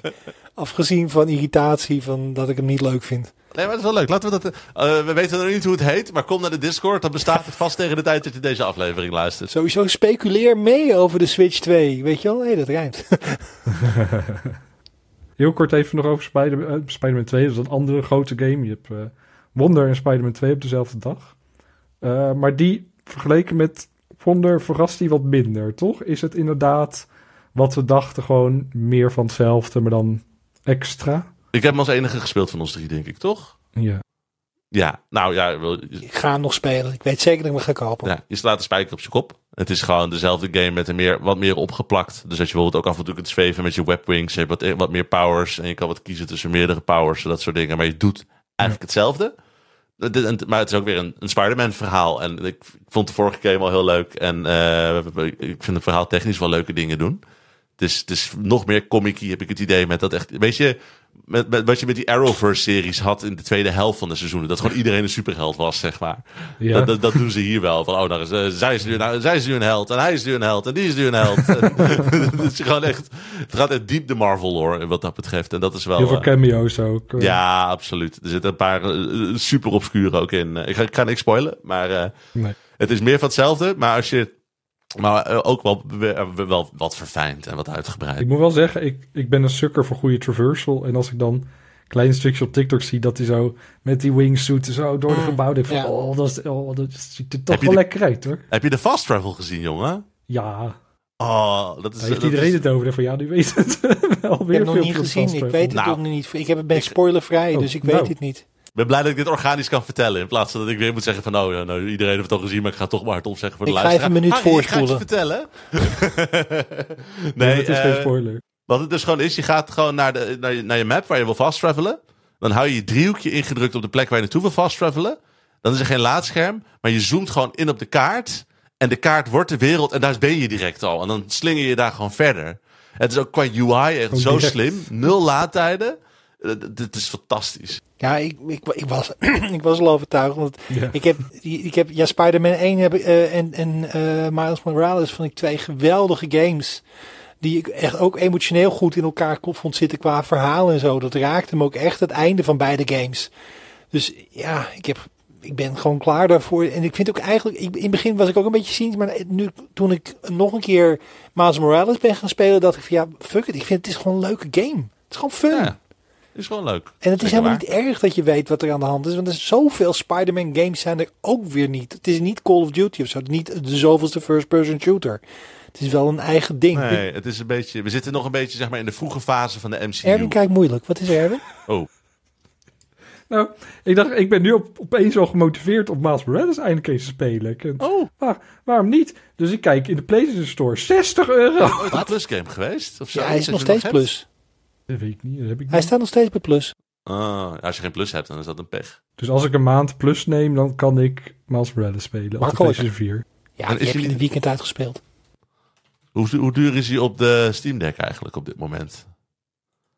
Afgezien van irritatie van dat ik hem niet leuk vind. Nee, maar dat is wel leuk. Laten we dat. eh, we weten nog niet hoe het heet, maar kom naar de Discord. Dan bestaat het vast tegen de tijd dat je deze aflevering luistert. Sowieso speculeer mee over de Switch 2. Weet je wel? Nee, dat rijmt. Heel kort even nog over eh, Spider-Man 2. Dat is een andere grote game. Je hebt eh, Wonder en Spider-Man 2 op dezelfde dag. Eh, maar die vergeleken met Wonder verrast die wat minder, toch? Is het inderdaad wat we dachten, gewoon meer van hetzelfde, maar dan extra? Ik heb hem als enige gespeeld van ons drie, denk ik, toch? Ja. Ja, nou ja, Ik ga hem nog spelen. Ik weet zeker dat ik hem ga kopen. ja je slaat de spijker op zijn kop. Het is gewoon dezelfde game met een meer, wat meer opgeplakt. Dus dat je bijvoorbeeld ook af en toe kunt zweven met je webwings. Je hebt wat, wat meer powers en je kan wat kiezen tussen meerdere powers. Dat soort dingen. Maar je doet eigenlijk hetzelfde. Het- het- Maar het is ook weer een, een Spider-Man verhaal. En ik, vond de vorige game al heel leuk. En eh, ik vind het verhaal technisch wel leuke dingen doen. Het is, het is nog meer comic heb ik het idee. Met dat echt, weet je, met, met, wat je met die Arrowverse-series had in de tweede helft van de seizoenen. Dat gewoon iedereen een superheld was, zeg maar. Ja. Dat, dat, dat doen ze hier wel. Van, oh, nou, is, eh, zij, is nu, nou, zij is nu een held. En hij is nu een held. En die is nu een held. Het, is gewoon echt, het gaat echt diep de Marvel lore wat dat betreft. En dat is wel... Heel veel eh, cameo's ook. eh. ja, absoluut. Er zitten een paar super obscure ook in. Ik ga, ik ga niks spoilen, maar Nee. het is meer van hetzelfde. Maar als je... Maar eh, ook wel, wel, wel wat verfijnd en wat uitgebreid. Ik moet wel zeggen, ik, ik ben een sukker voor goede traversal. En als ik dan kleine stukjes op TikTok zie dat hij zo met die wingsuit zo door de Mm, gebouw denk van, ja. oh, dat, is, oh, dat ziet er toch Heb wel de- lekker uit hoor. Heb je de fast travel gezien, jongen? Ja, Oh, dat is... daar heeft dat iedereen is- het over. Van ja, nu weet het wel Ik weer heb het nog niet gezien. Ik weet het Nou, nog niet. Ik heb, ben ik- spoilervrij, Oh, dus ik nou. weet het niet. Ik ben blij dat ik dit organisch kan vertellen. In plaats van dat ik weer moet zeggen van... Oh ja, nou, iedereen heeft het al gezien, maar ik ga toch maar hardop zeggen voor de Ik ga luisteraar. even een minuut Harry, ik ga het vertellen. Nee, nee, het is eh, geen spoiler. Wat het dus gewoon is, je gaat gewoon naar, de, naar, je, naar je map waar je wil fast travelen. Dan hou je je driehoekje ingedrukt op de plek waar je naartoe wil fast travelen. Dan is er geen laadscherm, maar je zoomt gewoon in op de kaart. En de kaart wordt de wereld en daar ben je direct al. En dan slinger je daar gewoon verder. Het is ook qua UI echt Oh, zo direct. slim. Nul laadtijden. Dit is fantastisch. Ja, ik, ik, ik, was, ik was al overtuigd. Want Ja. ik heb, ik heb ja, Spider-Man 1 heb, eh, en, en eh, Miles Morales vond ik twee geweldige games. Die ik echt ook emotioneel goed in elkaar kon- vond zitten qua verhaal en zo. Dat raakte me ook echt het einde van beide games. Dus ja, ik, heb, ik ben gewoon klaar daarvoor. En ik vind ook eigenlijk, ik, in het begin was ik ook een beetje cynisch. Maar nu, toen ik nog een keer Miles Morales ben gaan spelen, dacht ik van ja, fuck it. Ik vind het is gewoon een leuke game. Het is gewoon fun. Ja, is gewoon leuk. En het is helemaal waar. niet erg dat je weet wat er aan de hand is. Want er zijn zoveel Spider-Man games zijn er ook weer niet. Het is niet Call of Duty of zo. Niet de zoveelste first-person shooter. Het is wel een eigen ding. Nee, het is een beetje, we zitten nog een beetje zeg maar, in de vroege fase van de MCU. Erwin kijkt moeilijk. Wat is er, Erwin? Oh, Nou, ik dacht, ik ben nu op, opeens al gemotiveerd om Miles Morales eindelijk eens te spelen. Ik, Oh, waar- waarom niet? Dus ik kijk in de PlayStation Store, 60 euro. ooit een plusgame geweest? Of zo? Ja, hij is nog steeds hebt? plus. Dat weet ik niet, dat heb ik Hij staat nog steeds bij plus. Ah, als je geen plus hebt, dan is dat een pech. Dus als ik een maand plus neem, dan kan ik Miles Morales spelen op de Makkelijk. PlayStation 4. Ja, En die is heb je hij in het weekend uitgespeeld. Hoe, hoe duur is hij op de Steam Deck eigenlijk op dit moment?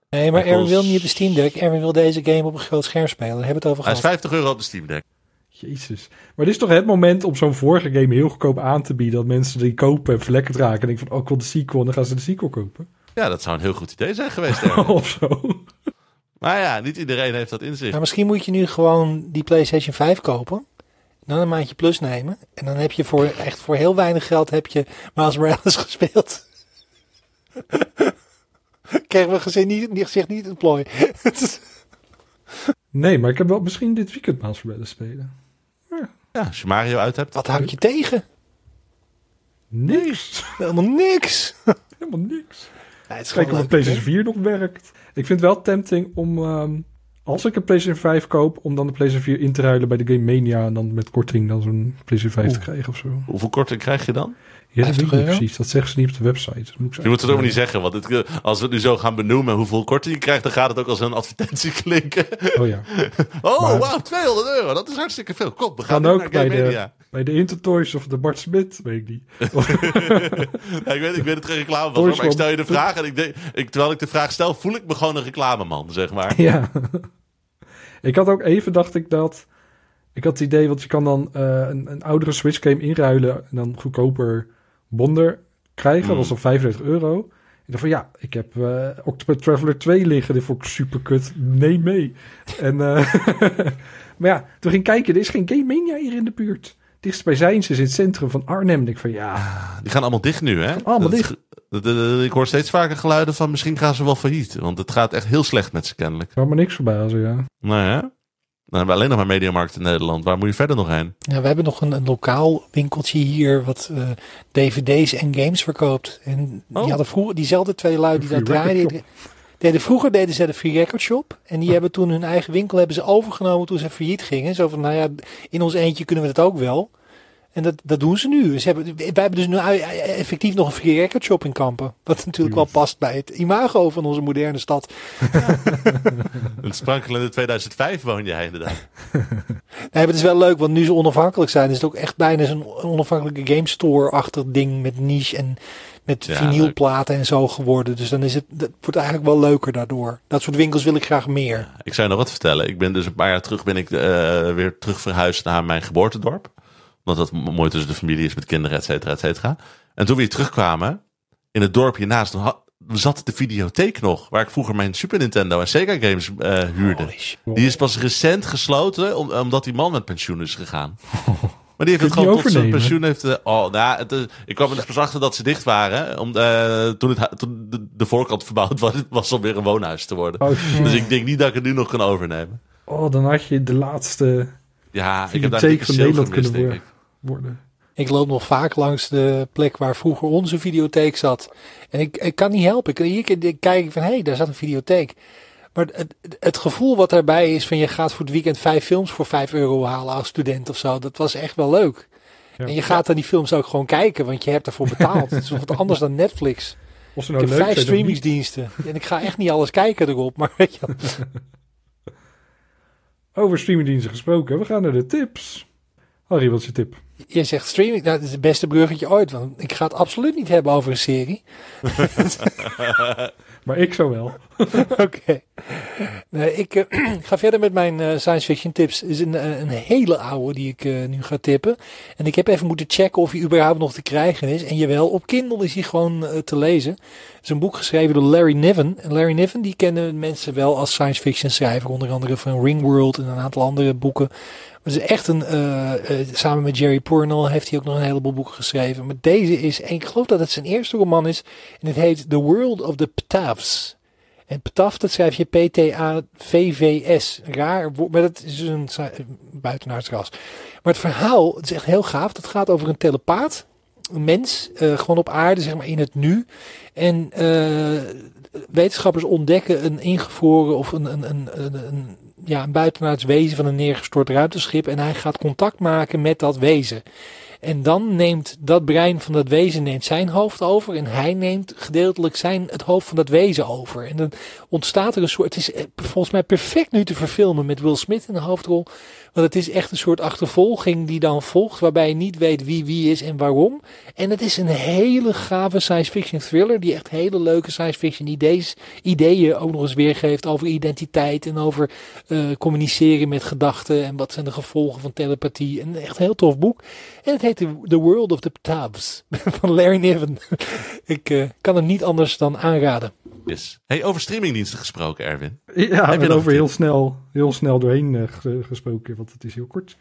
Nee, maar Erwin kost- wil niet op de Steam Deck. Erwin wil deze game op een groot scherm spelen. Daar hebben we het over Hij is gehad. 50 euro op de Steam Deck. Jezus. Maar dit is toch het moment om zo'n vorige game heel goedkoop aan te bieden. Dat mensen die kopen en verlekkerd raken. En denken van, oh, ik wil de sequel. En dan gaan ze de sequel kopen. Ja, dat zou een heel goed idee zijn geweest. Of zo. maar ja, niet iedereen heeft dat in zich. Maar misschien moet je nu gewoon die PlayStation 5 kopen. Dan een maandje plus nemen. En dan heb je voor echt voor heel weinig geld heb je Miles Morales gespeeld. Krijgen we gezien niet, niet, zich niet het plooi. Nee, maar ik heb wel misschien dit weekend Miles Morales spelen. Ja, als je Mario uit hebt. Wat houdt je tegen? Niks. Helemaal niks. Helemaal niks. Ja, het is Kijk of leuk, PlayStation 4 nog werkt. Ik vind het wel tempting om, ehm, als ik een PlayStation 5 koop, om dan de PlayStation 4 in te ruilen bij de Game Mania. En dan met korting dan zo'n PlayStation 5 te krijgen of zo. Hoeveel korting krijg je dan? Ja, dat weet ik 50 niet precies. Dat zeggen ze niet op de website. Dat moet ik Je moet het ook niet zeggen, want het, als we het nu zo gaan benoemen hoeveel korting je krijgt, dan gaat het ook als een advertentie klinken. Oh ja. Oh, Maar- wauw, 200 euro, dat is hartstikke veel. Kom, we gaan ook naar bij Game de- Media. Bij de Intertoys of de Bart Smit, weet ik niet. Ja, ik, weet, ik weet het geen reclame was, hoor, maar ik stel je de vraag en ik denk, ik, terwijl ik de vraag stel, voel ik me gewoon een reclameman, zeg maar. ja. ik had ook even, dacht ik dat... Ik had het idee, want je kan dan eh, een, een oudere Switch game inruilen en dan goedkoper bonder krijgen. Dat was dan 35 euro. Ik dacht van ja, ik heb eh Octopath Traveler 2 liggen. Dit vond ik super kut. Neem mee. En, eh, maar ja, toen ging ik kijken. Er is geen Game Mania hier in de buurt. Dichtstbijzijns is in het centrum van Arnhem. Ik denk van ja, Die gaan allemaal dicht nu, hè? Allemaal Dat- dicht. dat- dat- ik hoor steeds vaker geluiden van misschien gaan ze wel failliet. Want het gaat echt heel slecht met ze kennelijk. zou me niks verbazen, ja. Nou ja. Dan hebben we alleen nog maar Mediamarkt in Nederland. Waar moet je verder nog heen? Ja, we hebben nog een, een lokaal winkeltje hier wat eh, dvd's en games verkoopt. En Oh. die hadden vroeger, diezelfde twee lui die dat draaiden. Deden, vroeger deden ze de Free Record Shop. En die hebben toen hun eigen winkel hebben ze overgenomen toen ze failliet gingen. Zo van, nou ja, in ons eentje kunnen we dat ook wel. En dat, dat doen ze nu. Ze hebben, wij hebben dus nu effectief nog een Free Record Shop in Kampen. Wat natuurlijk wel past bij het imago van onze moderne stad. In het sprankelende 2005 woon jij inderdaad. Nee, maar het is wel leuk, want nu ze onafhankelijk zijn, is het ook echt bijna zo'n onafhankelijke game store-achtig ding met niche en met Ja, vinylplaten en zo geworden. Dus dan is het, dat wordt eigenlijk wel leuker daardoor. Dat soort winkels wil ik graag meer. Ik zou je nog wat vertellen. Ik ben dus een paar jaar terug ben ik eh, weer terug verhuisd naar mijn geboortedorp. Omdat dat m- mooi tussen de familie is met kinderen, et cetera, et cetera. En toen we hier terugkwamen, in het dorp hiernaast, toen ha- zat de videotheek nog. Waar ik vroeger mijn Super Nintendo en Sega games eh, huurde. Die is pas recent gesloten, om- omdat die man met pensioen is gegaan. Maar die heeft het Kun gewoon tot zijn pensioen. Heeft, eh, oh, nou, het, ik kwam er dus pas achter dat ze dicht waren. Om, eh, toen het, toen de, de voorkant verbouwd was, was om weer een woonhuis te worden. Oh. Dus ik denk niet dat ik het nu nog kan overnemen. oh, dan had je de laatste Ja, ik heb daar dikke van Nederland kunnen ik. Worden. Ik loop nog vaak langs de plek waar vroeger onze videotheek zat. En ik, ik kan niet helpen. Ik, hier ik kijk ik van, hé, hey, daar zat een videotheek. Maar het, het- gevoel wat daarbij is van je gaat voor het weekend vijf films voor vijf euro halen als student of zo. Dat was echt wel leuk. Ja. En je gaat dan die films ook gewoon kijken, want je hebt ervoor betaald. Het is wat anders dan Netflix. Of ze Ik nou heb leuk vijf streamingsdiensten. En ik ga echt niet alles kijken erop. Maar weet je. Over streamingdiensten gesproken, we gaan naar de tips. Harry, wat is je tip? Je zegt streaming, nou, dat is het beste bruggetje ooit. Want ik ga het absoluut niet hebben over een serie. Maar ik zo wel. Oké. Nee, ik eh, ga verder met mijn eh, science fiction tips. Is een, eh, een hele oude die ik nu ga tippen. En ik heb even moeten checken of hij überhaupt nog te krijgen is. En jawel, op Kindle is hij gewoon te lezen. Het is een boek geschreven door Larry Niven. En Larry Niven, die kennen mensen wel als science fiction schrijver. Onder andere van Ringworld en een aantal andere boeken. Maar het is echt een, samen met Jerry Pournelle heeft hij ook nog een heleboel boeken geschreven. Maar deze is, en ik geloof dat het zijn eerste roman is. En het heet The World of the Ptavs. En Ptaf, dat schrijf je P-T-A-V-V-S. Raar maar dat is dus een sa- buitenaardsras. Maar het verhaal, het is echt heel gaaf. Het gaat over een telepaat. Een mens, eh, gewoon op aarde, zeg maar in het nu. En eh, wetenschappers ontdekken een ingevroren of een, een, een, een, een ja, een buitenaards wezen van een neergestort ruimteschip. En hij gaat contact maken met dat wezen. En dan neemt dat brein van dat wezen neemt zijn hoofd over. En hij neemt gedeeltelijk zijn, het hoofd van dat wezen over. En dan ontstaat er een soort. Het is eh, volgens mij perfect nu te verfilmen met Will Smith in de hoofdrol. Want het is echt een soort achtervolging die dan volgt. Waarbij je niet weet wie wie is en waarom. En het is een hele gave science fiction thriller. Die echt hele leuke science fiction ideeën, ideeën ook nog eens weergeeft. Over identiteit en over uh, communiceren met gedachten. En wat zijn de gevolgen van telepathie. En echt een heel tof boek. En het heet The World of the Tabs van Larry Niven. Ik uh, kan het niet anders dan aanraden. Yes. Hey, over streamingdiensten gesproken, Erwin. Ja, heb je over heel snel, heel snel doorheen uh, gesproken, want het is heel kort.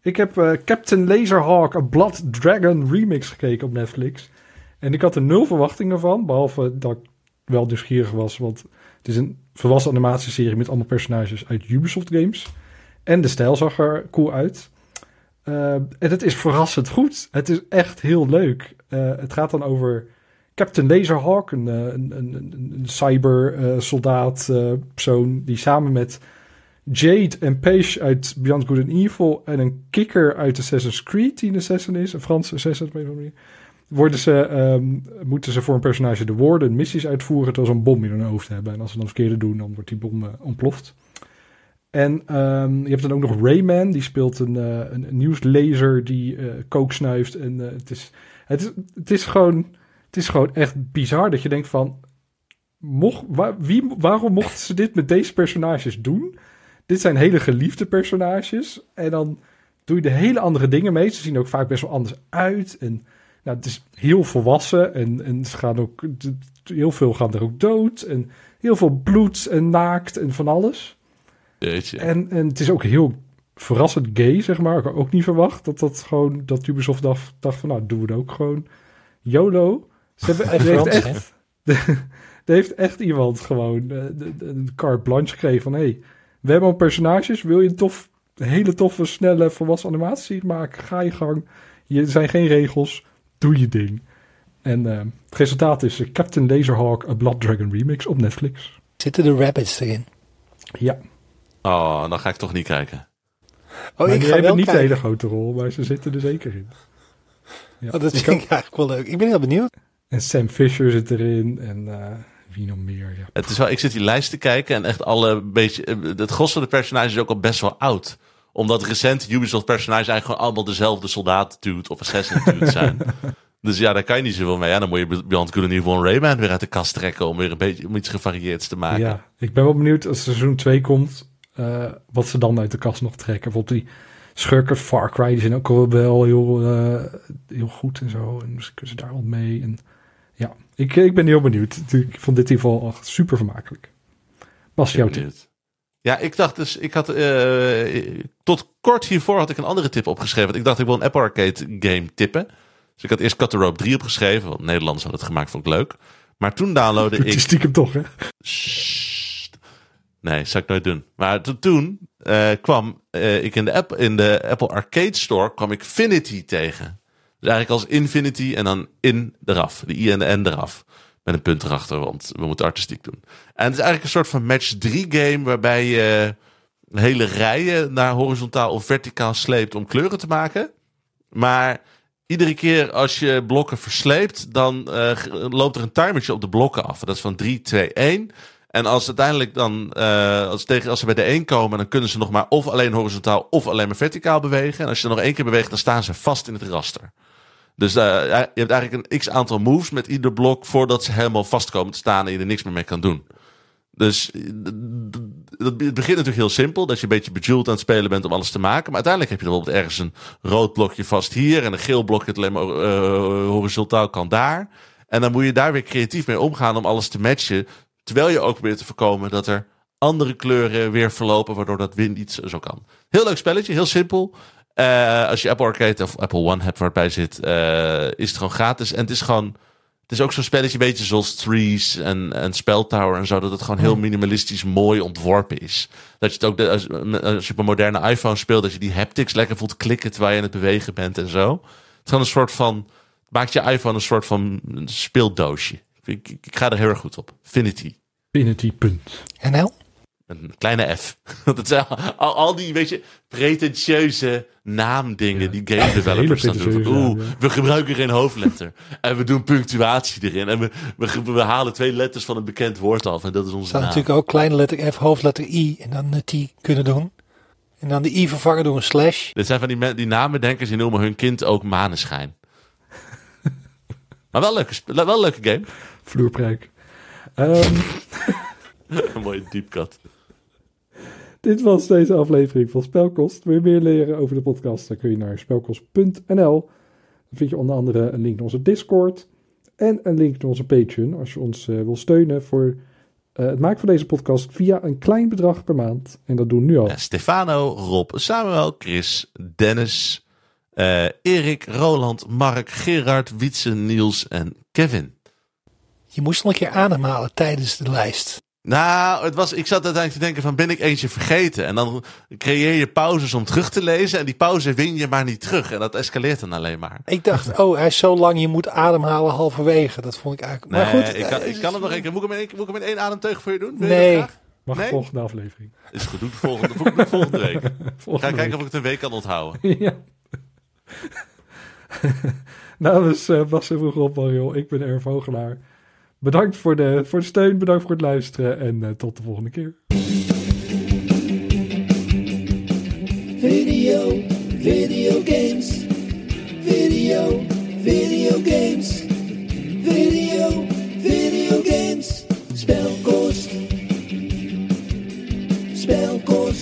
Ik heb uh, Captain Laserhawk, A Blood Dragon remix gekeken op Netflix. En ik had er nul verwachtingen van, behalve dat ik wel nieuwsgierig was. Want het is een volwassen animatieserie met allemaal personages uit Ubisoft games. En de stijl zag er cool uit. Uh, en het is verrassend goed. Het is echt heel leuk. Het gaat dan over Captain Laserhawk, een, een, een, een cyber-soldaat uh, persoon die samen met Jade en Paige uit Beyond Good and Evil en een kikker uit Assassin's Creed, die een assassin is, een Franse assassin op een worden ze, um, moeten ze voor een personage de woorden missies uitvoeren terwijl ze een bom in hun hoofd hebben. En als ze dan verkeerde doen, dan wordt die bom ontploft. En um, je hebt dan ook nog Rayman, die speelt een, uh, een, nieuwslezer die uh, kook snuift. En het, is, het, is, het, is gewoon, het is gewoon echt bizar dat je denkt van... Mocht, waar, wie, waarom mochten ze dit met deze personages doen? Dit zijn hele geliefde personages. En dan doe je de hele andere dingen mee. Ze zien er ook vaak best wel anders uit. En nou, het is heel volwassen. En, en ze gaan ook, heel veel gaan er ook dood. En heel veel bloed en naakt en van alles. En, en het is ook heel verrassend gay, zeg maar. Ik had ook niet verwacht dat dat gewoon, dat Ubisoft dacht, dacht van, nou, doen we het ook gewoon. YOLO. Ze hebben, heeft echt, er heeft echt iemand gewoon uh, een carte blanche gekregen van, hey, we hebben al personages, wil je een tof, hele toffe, snelle, volwassen animatie maken? Ga je gang. Er zijn geen regels, doe je ding. En uh, het resultaat is Captain Laserhawk, A Blood Dragon Remix op Netflix. Zitten de rabbits erin? Ja. Oh, dan ga ik toch niet kijken. Oh, maar ik ga wel niet kijken. een hele grote rol, maar ze zitten er zeker in. Ja. Oh, dat Ik vind ik eigenlijk wel leuk. Ik ben heel benieuwd. En Sam Fisher zit erin en uh, wie nog meer. Ja. Het is wel, ik zit die lijst te kijken en echt alle beetje. eh, Het gros van de personages is ook al best wel oud. Omdat recent Ubisoft personages eigenlijk gewoon allemaal dezelfde soldaat dude of assassin dude zijn. dus ja, daar kan je niet zoveel mee. Ja, dan moet je Beyond Good and Evil Rayman weer uit de kast trekken om weer een beetje om iets gevarieerds te maken. ja, ik ben wel benieuwd als seizoen 2 komt, uh, wat ze dan uit de kast nog trekken. Bijvoorbeeld die schurken Far Cry, die zijn ook al wel heel, uh, heel goed en zo. En dus kunnen ze daar wat mee. En ik, ik ben heel benieuwd. Ik vond dit in ieder geval echt super vermakelijk. Bas, jouw tip? Ja, ik dacht dus, ik had uh, tot kort hiervoor had ik een andere tip opgeschreven. Want ik dacht ik wil een Apple Arcade game tippen. Dus ik had eerst Cut the Rope 3 opgeschreven, want Nederlanders hadden het gemaakt, vond ik leuk. Maar toen downloadde ik... Stiekem toch, hè? Sst. Nee, zou ik nooit doen. Maar toen uh, kwam uh, ik in de, app, in de Apple Arcade Store kwam ik Finity tegen. Dus eigenlijk als Infinity en dan in eraf. De I en de N eraf. Met een punt erachter, want we moeten artistiek doen. En het is eigenlijk een soort van match 3 game waarbij je hele rijen naar horizontaal of verticaal sleept om kleuren te maken. Maar iedere keer als je blokken versleept, dan uh, loopt er een timertje op de blokken af. Dat is van 3, 2, 1. En als uiteindelijk dan, uh, als, tegen, als ze bij de 1 komen, dan kunnen ze nog maar of alleen horizontaal of alleen maar verticaal bewegen. En als je dan nog één keer beweegt, dan staan ze vast in het raster. Dus uh, je hebt eigenlijk een x aantal moves met ieder blok voordat ze helemaal vast komen te staan en je er niks meer mee kan doen. Dus het begint natuurlijk heel simpel, dat je een beetje bejeweled aan het spelen bent om alles te maken. Maar uiteindelijk heb je bijvoorbeeld ergens een rood blokje vast hier en een geel blokje dat alleen maar uh, horizontaal kan daar. En dan moet je daar weer creatief mee omgaan om alles te matchen. Terwijl je ook probeert te voorkomen dat er andere kleuren weer verlopen, waardoor dat win niet zo kan. Heel leuk spelletje, heel simpel. Uh, als je Apple Arcade of Apple One hebt waar het bij zit, uh, is het gewoon gratis. En het is gewoon, het is ook zo'n spelletje, een beetje zoals Trees en, en Spelltower en zo, dat het gewoon heel minimalistisch mooi ontworpen is. Dat je het ook, de, als, als, je op een moderne iPhone speelt, dat je die haptics lekker voelt klikken terwijl je aan het bewegen bent en zo. Het is gewoon een soort van, maakt je iPhone een soort van speeldoosje. Ik, ik, ik, ga er heel erg goed op. Finity. Finity, punt. NL? Een kleine F. Dat zijn al, al die, weet je, pretentieuze naamdingen die game developers dan doen. Oeh, ja. we gebruiken geen hoofdletter. en we doen punctuatie erin. En we, we, halen twee letters van een bekend woord af. En dat is onze zou naam. natuurlijk ook kleine letter F, hoofdletter I en dan een T kunnen doen. En dan de I vervangen door een slash. Dit zijn van die, die namendenkers die noemen hun kind ook maneschijn. maar wel een leuke, wel een leuke game. Vloerprijk. Ehm, een mooie diepkat. Dit was deze aflevering van Spelkost. Wil je meer leren over de podcast? Dan kun je naar spelkost.nl. Dan vind je onder andere een link naar onze Discord. En een link naar onze Patreon. Als je ons eh, wil steunen voor eh, het maken van deze podcast via een klein bedrag per maand. En dat doen we nu al. Ja, Stefano, Rob, Samuel, Chris, Dennis, eh, Erik, Roland, Mark, Gerard, Wietse, Niels en Kevin. Je moest nog een keer ademhalen tijdens de lijst. Nou, het was, ik zat uiteindelijk te denken van ben ik eentje vergeten? En dan creëer je pauzes om terug te lezen en die pauze win je maar niet terug. En dat escaleert dan alleen maar. Ik dacht, oh, hij is zo lang, je moet ademhalen halverwege. Dat vond ik eigenlijk... Nee, maar goed, ik, kan, eh, ik kan hem nog één keer. Moet ik hem in, moet ik hem in één ademteug voor je doen? Wil je Nee. dat graag? Mag Nee? volgende aflevering. Is goed, doe het volgende, volgende week. Ga kijken of ik het een week kan onthouden. ja. Namens uh, Bas en Vroeg op Mariel, ik ben Erv Vogelaar. Bedankt voor de, voor de steun, bedankt voor het luisteren en eh, tot de volgende keer. Video, video games. Video, video games. Video, video games. Spelkost. Spelkost.